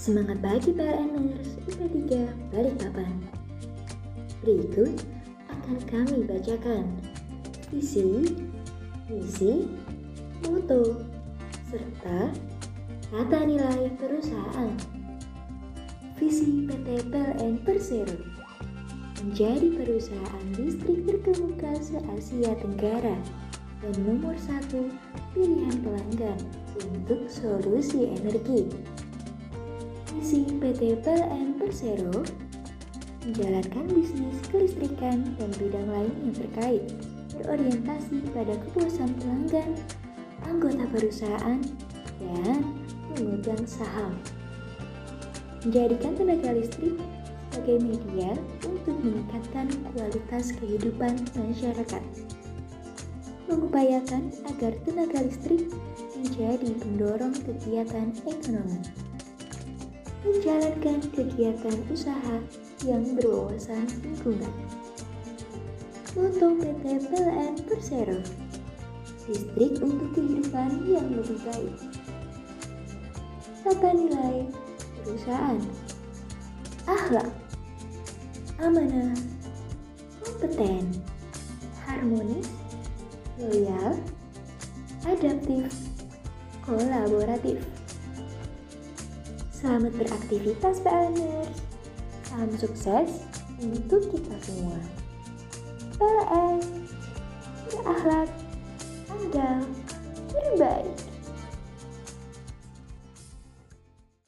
Semangat bagi PLNers IP3 Balikpapan. Berikut akan kami bacakan visi, misi, moto, serta kata nilai perusahaan. Visi PT PLN Persero menjadi perusahaan listrik terkemuka se-Asia Tenggara dan nomor satu pilihan pelanggan untuk solusi energi. Misi PT PLN Persero menjalankan bisnis kelistrikan dan bidang lain yang terkait berorientasi pada kepuasan pelanggan, anggota perusahaan, dan pemegang saham. Menjadikan tenaga listrik sebagai media untuk meningkatkan kualitas kehidupan masyarakat mengupayakan agar tenaga listrik menjadi pendorong kegiatan ekonomi, menjalankan kegiatan usaha yang berwawasan lingkungan. Moto PT PLN Persero. Listrik untuk kehidupan yang lebih baik. Tata nilai perusahaan. Akhlak. Amanah. Kompeten. Harmonis. Loyal, adaptif, kolaboratif. Selamat beraktivitas PLNers. Salam sukses untuk kita semua. PLN berakhlak, andal, terbaik.